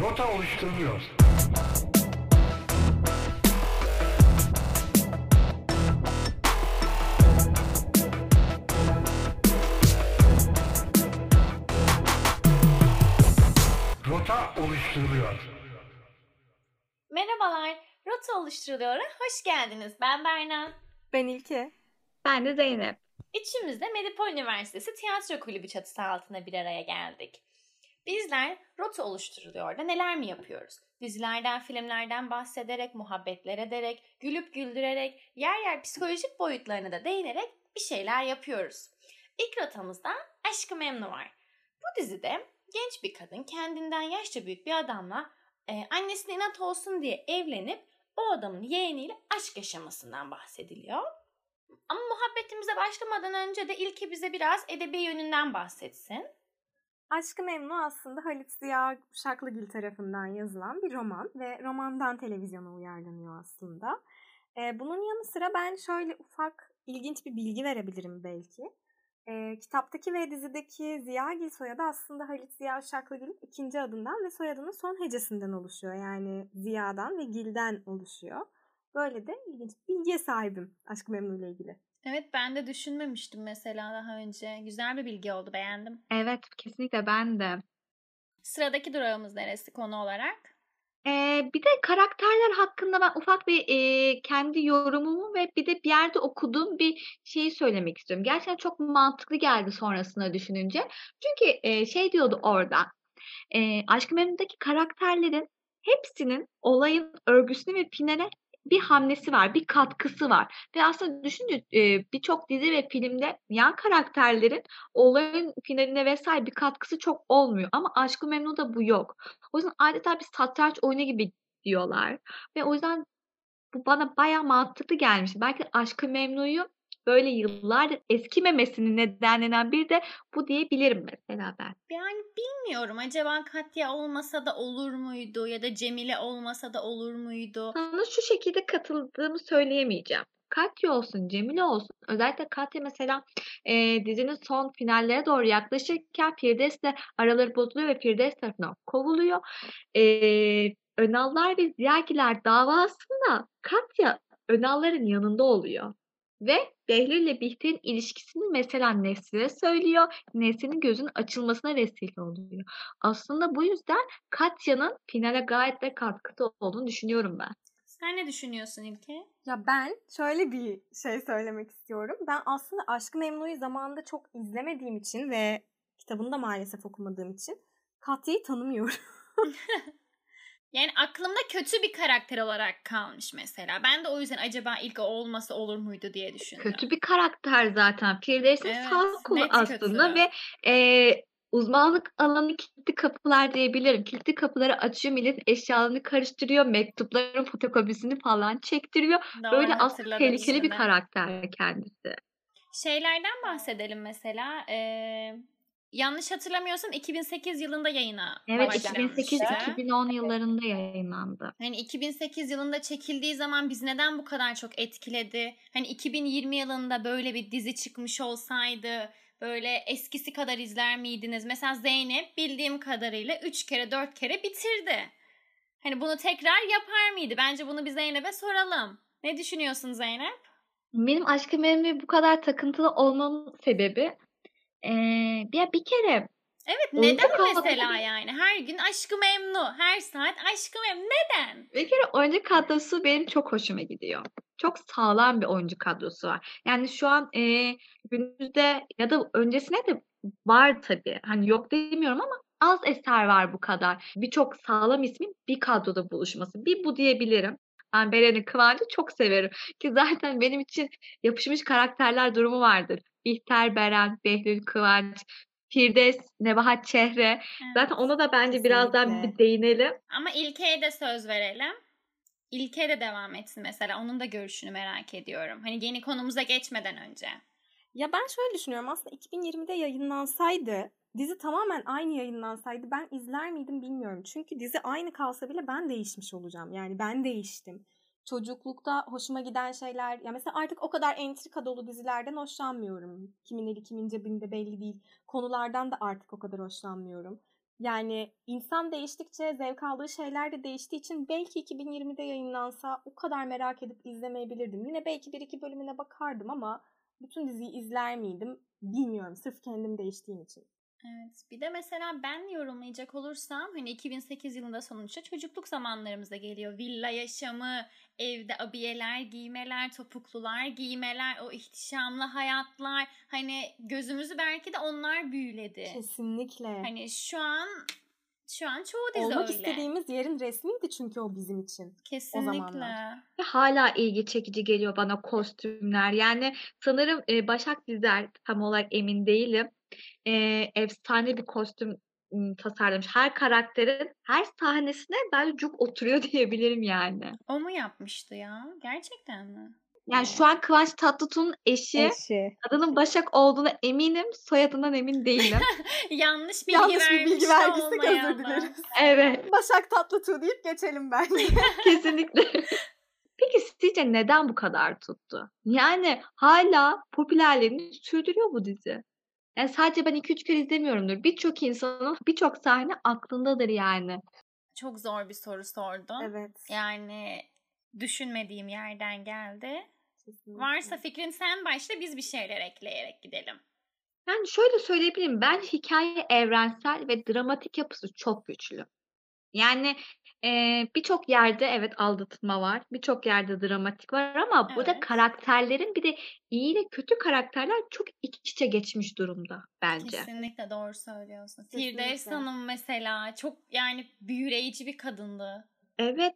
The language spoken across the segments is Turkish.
Rota oluşturuluyor. Rota oluşturuluyor. Merhabalar, Rota Oluşturuluyor'a hoş geldiniz. Ben Berna. Ben İlke. Ben de Zeynep. İçimizde Medipol Üniversitesi Tiyatro Kulübü çatısı altına bir araya geldik. Bizler Rota Oluşturuluyor'da neler mi yapıyoruz? Dizilerden, filmlerden bahsederek, muhabbetler ederek, gülüp güldürerek, yer yer psikolojik boyutlarına da değinerek bir şeyler yapıyoruz. İlk rotamızda Aşkı Memnu var. Bu dizide genç bir kadın kendinden yaşça büyük bir adamla e, annesine inat olsun diye evlenip o adamın yeğeniyle aşk yaşamasından bahsediliyor. Ama muhabbetimize başlamadan önce de İlke bize biraz edebi yönünden bahsetsin. Aşkı Memnu aslında Halit Ziya Uşaklıgil tarafından yazılan bir roman ve romandan televizyona uyarlanıyor aslında. Ee, bunun yanı sıra ben şöyle ufak ilginç bir bilgi verebilirim belki. Ee, kitaptaki ve dizideki Ziyagil soyadı aslında Halit Ziya Uşaklıgil'in ikinci adından ve soyadının son hecesinden oluşuyor. Yani Ziya'dan ve Gil'den oluşuyor. Böyle de ilginç bir bilgiye sahibim Aşkı Memnu ile ilgili. Evet ben de düşünmemiştim mesela daha önce. Güzel bir bilgi oldu beğendim. Evet kesinlikle ben de. Sıradaki durağımız neresi konu olarak? Ee, bir de karakterler hakkında ben ufak bir e, kendi yorumumu ve bir de bir yerde okuduğum bir şeyi söylemek istiyorum. Gerçekten çok mantıklı geldi sonrasında düşününce. Çünkü e, şey diyordu orada. E, Aşk-ı Memnu'daki karakterlerin hepsinin olayın örgüsüne ve finale bir hamlesi var, bir katkısı var. Ve aslında düşünce e, birçok dizi ve filmde yan karakterlerin olayın finaline vesaire bir katkısı çok olmuyor. Ama Aşk-ı Memnu'da bu yok. O yüzden adeta bir satranç oyunu gibi diyorlar. Ve o yüzden bu bana bayağı mantıklı gelmiş. Belki Aşk-ı Memnu'yu böyle yıllardır eskimemesinin nedenlenen bir de bu diyebilirim mesela ben. Yani bilmiyorum acaba Katya olmasa da olur muydu ya da Cemile olmasa da olur muydu? Sana şu şekilde katıldığımı söyleyemeyeceğim. Katya olsun, Cemile olsun. Özellikle Katya mesela e, dizinin son finallere doğru yaklaşırken Firdevs'le araları bozuluyor ve Firdevs tarafından kovuluyor. E, Önallar ve Ziyagiler davasında Katya Önalların yanında oluyor. Ve Behlül ile Bihter'in ilişkisini mesela Nesrin'e söylüyor. Nesrin'in gözünün açılmasına vesile oluyor. Aslında bu yüzden Katya'nın finale gayet de katkısı olduğunu düşünüyorum ben. Sen ne düşünüyorsun İlke? Ya ben şöyle bir şey söylemek istiyorum. Ben aslında Aşk-ı Memnu'yu zamanında çok izlemediğim için ve kitabını da maalesef okumadığım için Katya'yı tanımıyorum. Yani aklımda kötü bir karakter olarak kalmış mesela. Ben de o yüzden acaba ilk olması olur muydu diye düşündüm. Kötü bir karakter zaten. Firdevs'in Evet, sağ kolu aslında kötü. ve e, uzmanlık alanı kilitli kapılar diyebilirim. Kilitli kapıları açıyor, milletin eşyalarını karıştırıyor, mektupların fotokopisini falan çektiriyor. Doğru Böyle aslında tehlikeli bir şimdi. karakter kendisi. Şeylerden bahsedelim mesela. Ee, yanlış hatırlamıyorsam 2008 yılında yayına Evet başlanmıştı. 2008-2010 yıllarında yayınlandı. Hani 2008 yılında çekildiği zaman biz neden bu kadar çok etkiledi? Hani 2020 yılında böyle bir dizi çıkmış olsaydı böyle eskisi kadar izler miydiniz? Mesela Zeynep bildiğim kadarıyla 3 kere 4 kere bitirdi. Hani bunu tekrar yapar mıydı? Bence bunu bir Zeynep'e soralım. Ne düşünüyorsun Zeynep? Benim aşkı Memnu'ya bu kadar takıntılı olmamın sebebi eee bir, bir kere Evet neden mesela yani? Her gün aşkı memnu, her saat aşkı memnu. Neden? Bir kere oyuncu kadrosu benim çok hoşuma gidiyor. Çok sağlam bir oyuncu kadrosu var. Yani şu an e, günümüzde ya da öncesine de var tabii. Hani yok demiyorum ama az eser var bu kadar. Birçok sağlam ismin bir kadroda buluşması. Bir bu diyebilirim. Ben Beren'i Kıvanç'ı çok severim. Ki zaten benim için yapışmış karakterler durumu vardır. Bihter, Beren, Behlül, Kıvanç, Firdevs, Nebahat Çehre. Zaten ona da bence birazdan Kesinlikle. bir değinelim. Ama İlke'ye de söz verelim. İlke de devam etsin mesela. Onun da görüşünü merak ediyorum. Hani yeni konumuza geçmeden önce. Ya ben şöyle düşünüyorum aslında 2020'de yayınlansaydı dizi tamamen aynı yayınlansaydı ben izler miydim bilmiyorum. Çünkü dizi aynı kalsa bile ben değişmiş olacağım. Yani ben değiştim. Çocuklukta hoşuma giden şeyler ya mesela artık o kadar entrika dolu dizilerden hoşlanmıyorum. Kimin eli kimin cebinde belli değil. Konulardan da artık o kadar hoşlanmıyorum. Yani insan değiştikçe zevk aldığı şeyler de değiştiği için belki 2020'de yayınlansa o kadar merak edip izlemeyebilirdim. Yine belki bir iki bölümüne bakardım ama bütün diziyi izler miydim bilmiyorum. Sırf kendim değiştiğim için. Evet. Bir de mesela ben yorumlayacak olursam hani 2008 yılında sonuçta çocukluk zamanlarımıza geliyor. Villa yaşamı, evde abiyeler giymeler, topuklular giymeler, o ihtişamlı hayatlar. Hani gözümüzü belki de onlar büyüledi. Kesinlikle. Hani şu an şu an çoğu dizi Olmak öyle. istediğimiz yerin resmiydi çünkü o bizim için. Kesinlikle. zamanlar. Ve hala ilgi çekici geliyor bana kostümler. Yani sanırım e, Başak Dizer tam olarak emin değilim. E, efsane bir kostüm tasarlamış. Her karakterin her sahnesine bence cuk oturuyor diyebilirim yani. O mu yapmıştı ya? Gerçekten mi? Yani şu an Kıvanç Tatlıtuğ'un eşi Eşi. adının Başak olduğuna eminim. Soyadından emin değilim. Yanlış bilgi Yanlış bir bilgi olmayalım. özür dileriz. evet. Başak Tatlıtuğ deyip geçelim bence. Kesinlikle. Peki sizce neden bu kadar tuttu? Yani hala popülerliğini sürdürüyor bu dizi. Yani sadece ben 2-3 kere izlemiyorumdur. Birçok insanın birçok sahne aklındadır yani. Çok zor bir soru sordun. evet. Yani düşünmediğim yerden geldi. kesinlikle. Varsa fikrin sen başla biz bir şeyler ekleyerek gidelim. Yani şöyle söyleyebilirim. Ben hikaye evrensel ve dramatik yapısı çok güçlü. Yani eee, birçok yerde evet aldatılma var. Birçok yerde dramatik var ama burada Evet. karakterlerin bir de iyi ile kötü karakterler çok iç içe geçmiş durumda bence. Kesinlikle doğru söylüyorsun. Kesinlikle. Firdevs Hanım mesela çok yani büyüleyici bir kadındı. Evet.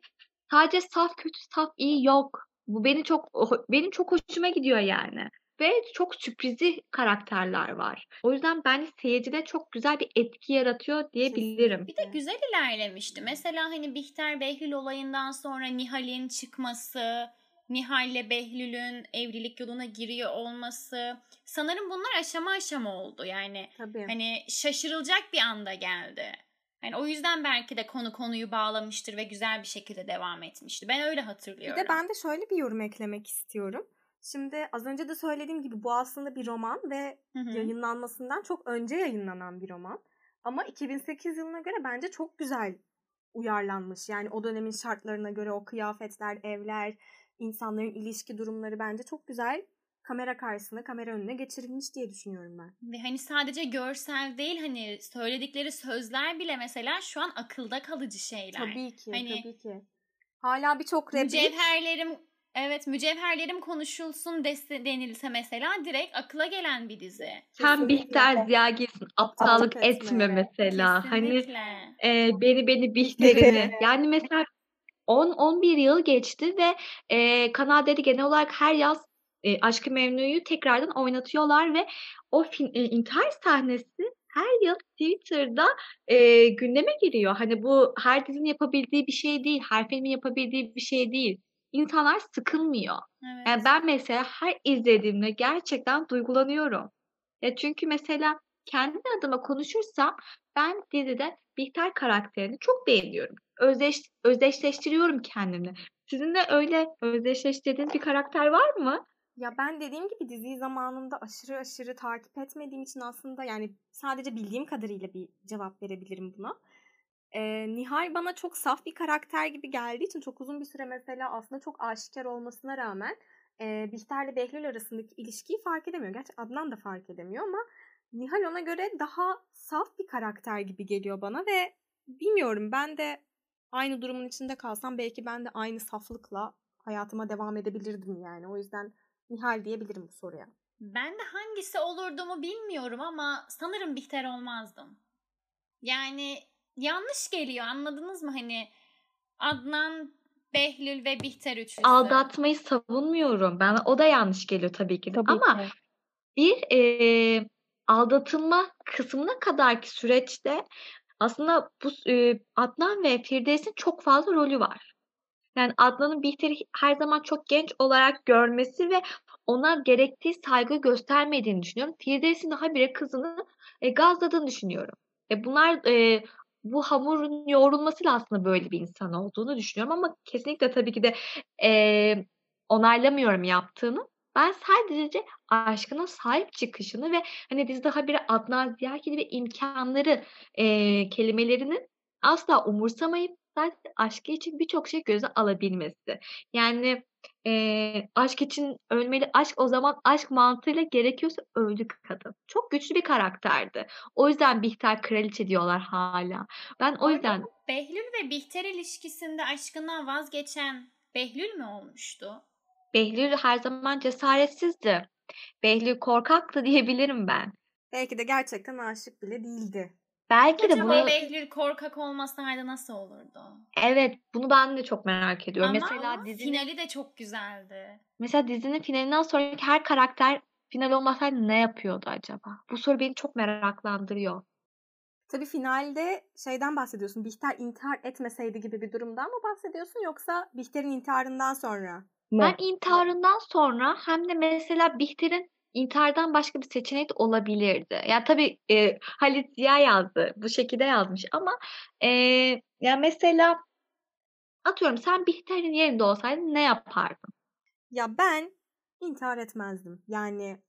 Sadece saf kötü, saf iyi yok. Bu beni çok benim çok hoşuma gidiyor yani. Ve çok sürprizi karakterler var. O yüzden bence seyircide çok güzel bir etki yaratıyor diyebilirim. Bir de güzel ilerlemişti. Mesela hani Bihter Behlül olayından sonra Nihal'in çıkması, Nihal'le Behlül'ün evlilik yoluna giriyor olması. Sanırım bunlar aşama aşama oldu. Yani Tabii. hani şaşırılacak bir anda geldi. Yani o yüzden belki de konu konuyu bağlamıştır ve güzel bir şekilde devam etmişti. Ben öyle Bir hatırlıyorum. de ben de şöyle bir yorum eklemek istiyorum. Şimdi az önce de söylediğim gibi bu aslında bir roman ve Hı hı. yayınlanmasından çok önce yayınlanan bir roman. Ama 2008 yılına göre bence çok güzel uyarlanmış. Yani o dönemin şartlarına göre o kıyafetler, evler, insanların ilişki durumları bence çok güzel kamera karşısına, kamera önüne geçirilmiş diye düşünüyorum ben. Ve hani sadece görsel değil hani söyledikleri sözler bile mesela şu an akılda kalıcı şeyler. Tabii ki, Hani- tabii ki. Hala birçok replik Mücevherlerim evet mücevherlerim konuşulsun dese, denilse mesela direkt akla gelen bir dizi. Kesinlikle. Bihter Ziya Gilsin. Aptallık etme. etme mesela. Hani Kesinlikle. e, beni beni Bihter'ini. Yani mesela 10-11 yıl geçti ve e, Kanal D'de genel olarak her yaz e, Aşk-ı Memnu'yu tekrardan oynatıyorlar ve o fin, e, intihar sahnesi her yıl Twitter'da e, gündeme giriyor. Hani bu her dizinin yapabildiği bir şey değil, her filmin yapabildiği bir şey değil. İnsanlar sıkılmıyor. Evet. Yani ben mesela her izlediğimde gerçekten duygulanıyorum. Ya çünkü mesela kendi adıma konuşursam ben dizide Bihter karakterini çok beğeniyorum. Özdeş, özdeşleştiriyorum kendimle. Sizin de öyle özdeşleştirdiğiniz bir karakter var mı? Ya ben dediğim gibi diziyi zamanında aşırı aşırı takip etmediğim için aslında yani sadece bildiğim kadarıyla bir cevap verebilirim buna. Ee, Nihal bana çok saf bir karakter gibi geldiği için çok uzun bir süre mesela aslında çok aşikar olmasına rağmen e, Bihter'le Behlül arasındaki ilişkiyi fark edemiyor. Gerçi Adnan da fark edemiyor ama Nihal ona göre daha saf bir karakter gibi geliyor bana ve bilmiyorum ben de aynı durumun içinde kalsam belki ben de aynı saflıkla hayatıma devam edebilirdim yani. O yüzden Nihal diyebilirim bu soruya. Ben de hangisi olurdumu bilmiyorum ama sanırım Bihter olmazdım. Yani yanlış geliyor anladınız mı hani Adnan, Behlül ve Bihter üçlüsü. Aldatmayı savunmuyorum. Ben o da yanlış geliyor tabii ki de. Ama bir e, aldatılma kısmına kadarki süreçte aslında bu e, Adnan ve Firdevs'in çok fazla rolü var. Yani Adnan'ın Bihter'i her zaman çok genç olarak görmesi ve ona gerektiği saygı göstermediğini düşünüyorum. Firdevs'in de habire kızını e, gazladığını düşünüyorum. E, bunlar e, bu hamurun yoğrulmasıyla aslında böyle bir insan olduğunu düşünüyorum ama kesinlikle tabii ki de e, onaylamıyorum yaptığını. Ben sadece aşkına sahip çıkışını ve hani dizi daha bir Adnan Ziyagil ve imkanları eee, kelimelerinin asla umursamayıp sadece aşkı için birçok şey göze alabilmesi. Yani eee, aşk için ölmeli. Aşk o zaman aşk mantığıyla gerekiyorsa öldü kadın. Çok güçlü bir karakterdi. O yüzden Bihter kraliçe diyorlar hala. Ben o yüzden? Behlül ve Bihter ilişkisinde aşkından vazgeçen Behlül mü olmuştu? Behlül her zaman cesaretsizdi. Behlül korkaktı diyebilirim ben. Belki de gerçekten aşık bile değildi. Belki de Acaba bunu Behlül korkak olmasaydı nasıl olurdu? evet bunu ben de çok merak ediyorum. Ama Mesela dizinin finali de çok güzeldi. mesela dizinin finalinden sonraki her karakter final olmasaydı ne yapıyordu acaba? Bu soru beni çok meraklandırıyor. Tabii finalde şeyden bahsediyorsun. Bihter intihar etmeseydi gibi bir durumdan mı bahsediyorsun yoksa Bihter'in intiharından sonra mı? Hem intiharından sonra hem de mesela Bihter'in intihardan başka bir seçenek olabilirdi. Yani tabii e, Halit Ziya yazdı. Bu şekilde yazmış ama e, ya mesela atıyorum sen Bihter'in yerinde olsaydın ne yapardın? Ya ben intihar etmezdim. Yani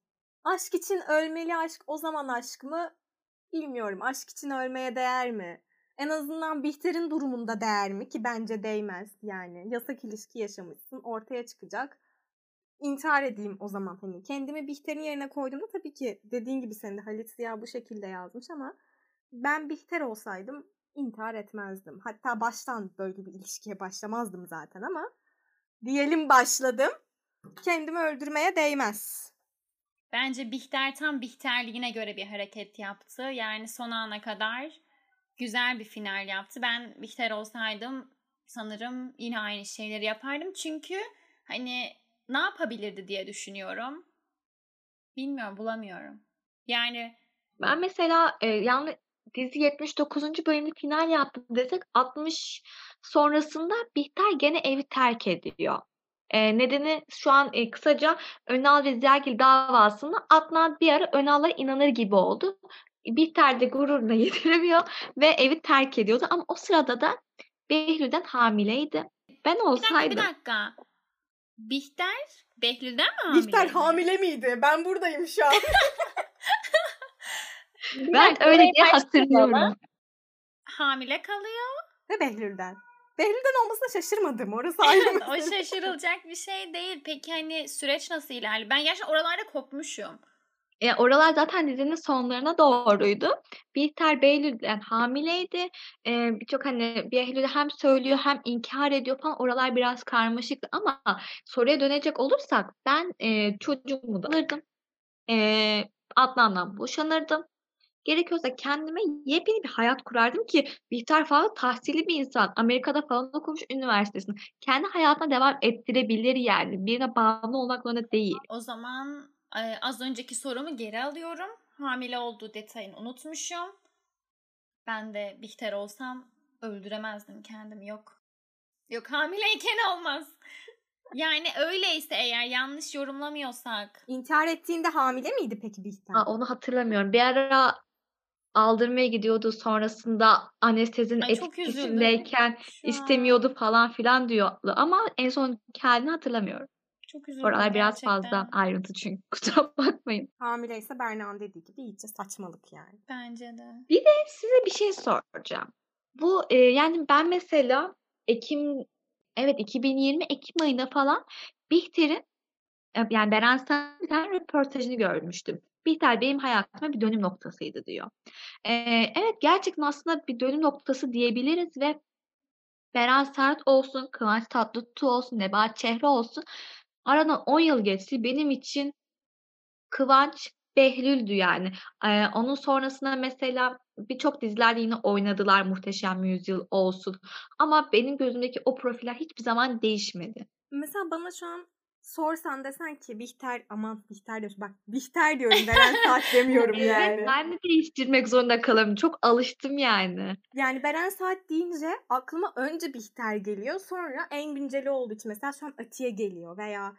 aşk için ölmeli aşk o zaman aşk mı bilmiyorum. Aşk için ölmeye değer mi? En azından Bihter'in durumunda değer mi ki bence değmez yani. Yasak ilişki yaşamışsın ortaya çıkacak. İntihar edeyim o zaman hani. Kendimi Bihter'in yerine koyduğumda tabii ki dediğin gibi senin de Halit Ziya bu şekilde yazmış ama ben Bihter olsaydım intihar etmezdim. Hatta baştan böyle bir ilişkiye başlamazdım zaten ama diyelim başladım. Kendimi öldürmeye değmez. Bence Bihter tam Bihterliğine göre bir hareket yaptı. Yani son ana kadar güzel bir final yaptı. Ben Bihter olsaydım sanırım yine aynı şeyleri yapardım. Çünkü hani ne yapabilirdi diye düşünüyorum. Bilmiyorum bulamıyorum. Yani Ben mesela e, yani dizi 79. bölümde final yaptı desek 60 sonrasında Bihter gene evi terk ediyor. E, nedeni şu an e, kısaca Önal ve Zergil davasında Adnan bir ara Önal'a inanır gibi oldu. Bihter de gururuna yediremiyor ve evi terk ediyordu. Ama o sırada da Behlül'den hamileydi. Ben bir dakika bir olsaydım dakika. Bihter Behlül'den mi hamile? Bihter hamile miydi? Ben buradayım şu an. ben öyle diye hatırlıyorum. Hamile kalıyor. Ve Behlül'den. Behlül'den olmasına şaşırmadım. Orası ayrı o şaşırılacak bir şey değil. Peki hani süreç nasıl ilerliyor? Ben gerçekten oralarda kopmuşum. E, oralar zaten dizinin sonlarına doğruydu. Bihter Behlül'den hamileydi. E, Birçok hani Behlül hem söylüyor hem inkar ediyor falan. Oralar biraz karmaşıktı ama soruya dönecek olursak ben e, çocuğumu da alırdım. E, Adnan'dan boşanırdım. Gerekiyorsa kendime yepyeni bir hayat kurardım ki Bihter falan tahsilli bir insan. Amerika'da falan okumuş üniversitesini. Kendi hayatına devam ettirebilir yani. Birine bağımlı olmak zorunda değil. O zaman az önceki sorumu geri alıyorum. Hamile olduğu detayını unutmuşum. Ben de Bihter olsam öldüremezdim kendimi. Yok. Yok hamileyken olmaz. Yani öyleyse eğer yanlış yorumlamıyorsak. İntihar ettiğinde hamile miydi peki Bihter? Aa, onu hatırlamıyorum. Bir ara aldırmaya gidiyordu. Sonrasında anestezinin Ay, etkisindeyken istemiyordu falan filan diyordu. Ama en son kendini hatırlamıyorum. Çok üzüldüm Oralar biraz gerçekten. fazla ayrıntı çünkü kusura bakmayın. Hamileyse Berna'nın dediği gibi iyice saçmalık yani. Bence de. Bir de size bir şey soracağım. Bu e, yani ben mesela Ekim evet 2020 Ekim ayında falan Bihter'in e, yani Beren tane röportajını görmüştüm. Bihter benim hayatıma bir dönüm noktasıydı diyor. E, evet gerçekten aslında bir dönüm noktası diyebiliriz ve Beren Saat olsun, Kıvanç Tatlıtuğ olsun, Nebahat Çehre olsun aradan 10 yıl geçti. Benim için Kıvanç Behlül'dü yani. Ee, onun sonrasında mesela birçok dizilerde yine oynadılar Muhteşem Yüzyıl olsun. Ama benim gözümdeki o profiller hiçbir zaman değişmedi. Mesela bana şu an sorsan desen ki Bihter aman Bihter diyorsun bak Bihter diyorum Beren Saat demiyorum yani. Evet, ben de değiştirmek zorunda kalıyorum. Çok alıştım yani. Yani Beren Saat deyince aklıma önce Bihter geliyor. Sonra en günceli olduğu için mesela şu an Atiye geliyor veya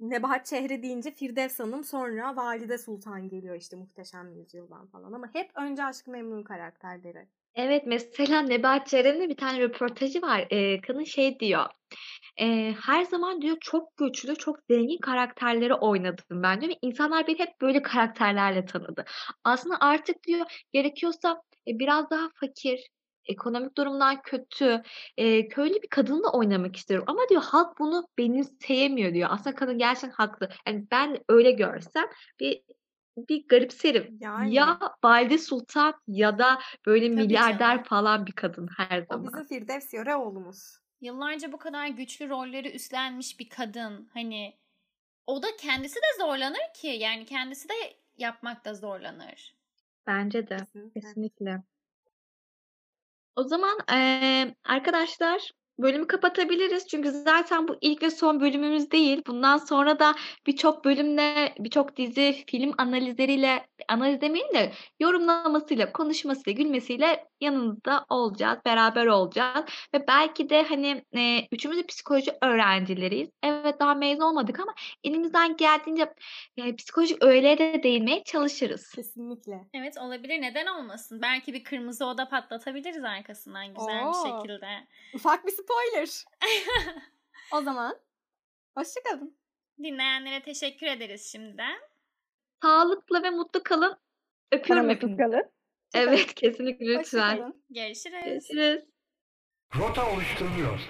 Nebahat Çehre deyince Firdevs Hanım sonra Valide Sultan geliyor işte Muhteşem Yüzyıl'dan falan. Ama hep önce Aşk-ı Memnun karakterleri. Evet, mesela Nebahat Ceren'in bir tane röportajı var. Eee, kadın şey diyor, eee, "Her zaman" diyor, "çok güçlü, çok zengin karakterleri oynadım ben." diyor ve insanlar beni hep böyle karakterlerle tanıdı. Aslında artık diyor, gerekiyorsa, eee, biraz daha fakir, ekonomik durumdan kötü, eee, köylü bir kadınla oynamak istiyorum ama diyor, "Halk bunu benimseyemiyor." diyor. Aslında kadın gerçekten haklı. Yani ben öyle görsem bir bir garipserim. Yani. Ya Valide Sultan ya da böyle Tabii milyarder canım. falan bir kadın her O zaman. bizim Firdevs Yöreoğlu'muz. Yıllarca bu kadar güçlü rolleri üstlenmiş bir kadın. Hani o da kendisi de zorlanır ki. Yani kendisi de yapmakta zorlanır. Bence de. Kesinlikle. Kesinlikle. O zaman eee, arkadaşlar bölümü kapatabiliriz. Çünkü zaten bu ilk ve son bölümümüz değil. Bundan sonra da birçok bölümle, birçok dizi, film analizleriyle, analiz demeyeyim de yorumlamasıyla, konuşmasıyla, gülmesiyle yanınızda olacağız, beraber olacağız. Ve belki de hani eee, üçümüz de psikoloji öğrencileriyiz. Evet daha mezun olmadık ama elimizden geldiğince eee, psikolojik öğelere de değinmeye çalışırız. Kesinlikle. Evet olabilir. Neden olmasın? Belki bir kırmızı oda patlatabiliriz arkasından güzel bir Oo. şekilde. Ufak bir spoiler. o zaman hoşçakalın. Dinleyenlere teşekkür ederiz şimdiden. Sağlıklı ve mutlu kalın. Öpüyorum hepinizi. kalın. Evet kesinlikle lütfen. Hoşçakalın. Görüşürüz. Görüşürüz. Rota oluşturuluyor.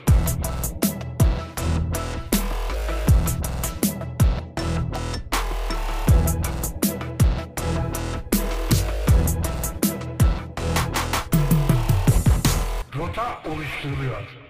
Rota oluşturuluyor.